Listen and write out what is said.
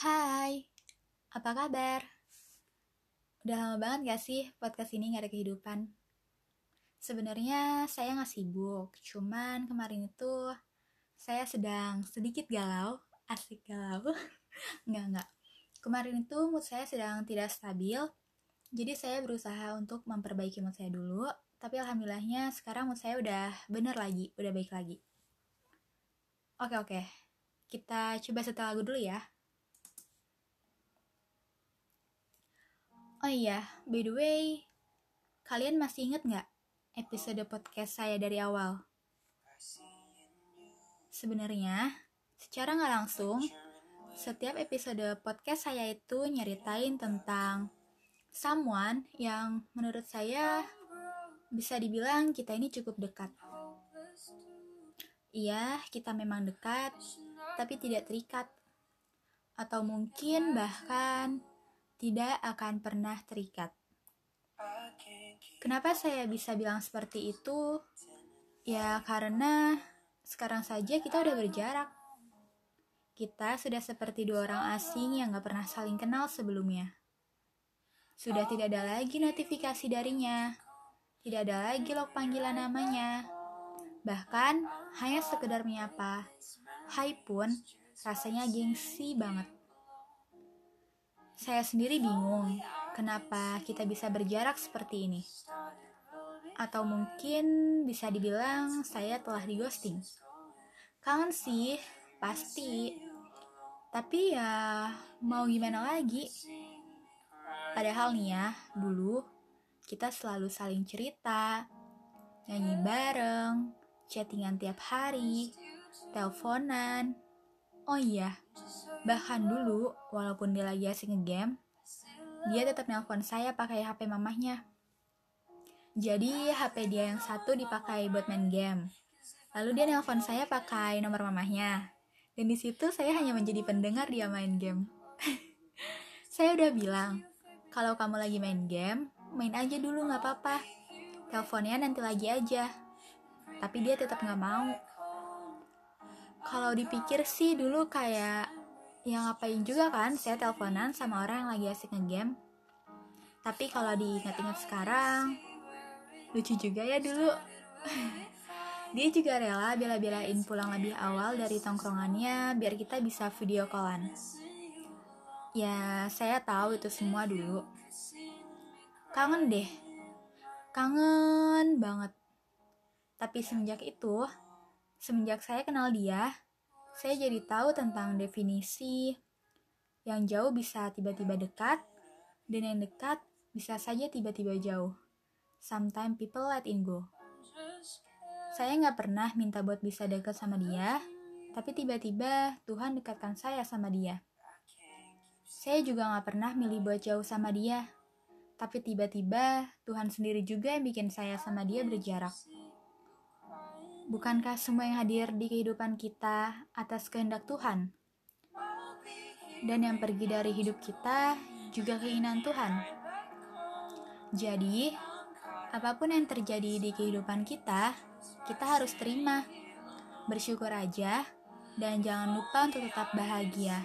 Hai, apa kabar? Udah lama banget gak sih podcast ini gak ada kehidupan? Sebenarnya saya gak sibuk, cuman kemarin itu saya sedang sedikit galau, asik galau. Enggak, enggak. Kemarin itu mood saya sedang tidak stabil, jadi saya berusaha untuk memperbaiki mood saya dulu, tapi alhamdulillahnya sekarang mood saya udah bener lagi, udah baik lagi. Oke, oke. Kita coba setel lagu dulu ya. Oh iya, by the way, kalian masih inget nggak episode podcast saya dari awal? Sebenarnya, secara nggak langsung, setiap episode podcast saya itu nyeritain tentang someone yang menurut saya bisa dibilang kita ini cukup dekat. Iya, kita memang dekat, tapi tidak terikat. Atau mungkin bahkan tidak akan pernah terikat. Kenapa saya bisa bilang seperti itu? Ya, karena sekarang saja kita udah berjarak. Kita sudah seperti dua orang asing yang gak pernah saling kenal sebelumnya. Sudah tidak ada lagi notifikasi darinya. Tidak ada lagi log panggilan namanya. Bahkan, hanya sekedar menyapa. Hai pun, rasanya gengsi banget. Saya sendiri bingung kenapa kita bisa berjarak seperti ini. Atau mungkin bisa dibilang saya telah di ghosting. Kangen sih, pasti. Tapi ya mau gimana lagi? Padahal nih ya, dulu kita selalu saling cerita, nyanyi bareng, chattingan tiap hari, teleponan. Oh iya, Bahkan dulu, walaupun dia lagi asik ngegame, dia tetap nelpon saya pakai HP mamahnya. Jadi HP dia yang satu dipakai buat main game. Lalu dia nelpon saya pakai nomor mamahnya. Dan di situ saya hanya menjadi pendengar dia main game. saya udah bilang, kalau kamu lagi main game, main aja dulu nggak apa-apa. Teleponnya nanti lagi aja. Tapi dia tetap nggak mau. Kalau dipikir sih dulu kayak yang ngapain juga kan? Saya teleponan sama orang yang lagi asik ngegame. Tapi kalau diingat-ingat sekarang lucu juga ya dulu. Dia juga rela bela-belain pulang lebih awal dari tongkrongannya biar kita bisa video callan. Ya saya tahu itu semua dulu. Kangen deh. Kangen banget. Tapi semenjak itu semenjak saya kenal dia saya jadi tahu tentang definisi yang jauh bisa tiba-tiba dekat, dan yang dekat bisa saja tiba-tiba jauh. Sometimes people let in go. Saya nggak pernah minta buat bisa dekat sama dia, tapi tiba-tiba Tuhan dekatkan saya sama dia. Saya juga nggak pernah milih buat jauh sama dia, tapi tiba-tiba Tuhan sendiri juga yang bikin saya sama dia berjarak. Bukankah semua yang hadir di kehidupan kita atas kehendak Tuhan? Dan yang pergi dari hidup kita juga keinginan Tuhan. Jadi, apa pun yang terjadi di kehidupan kita, kita harus terima, bersyukur aja, dan jangan lupa untuk tetap bahagia.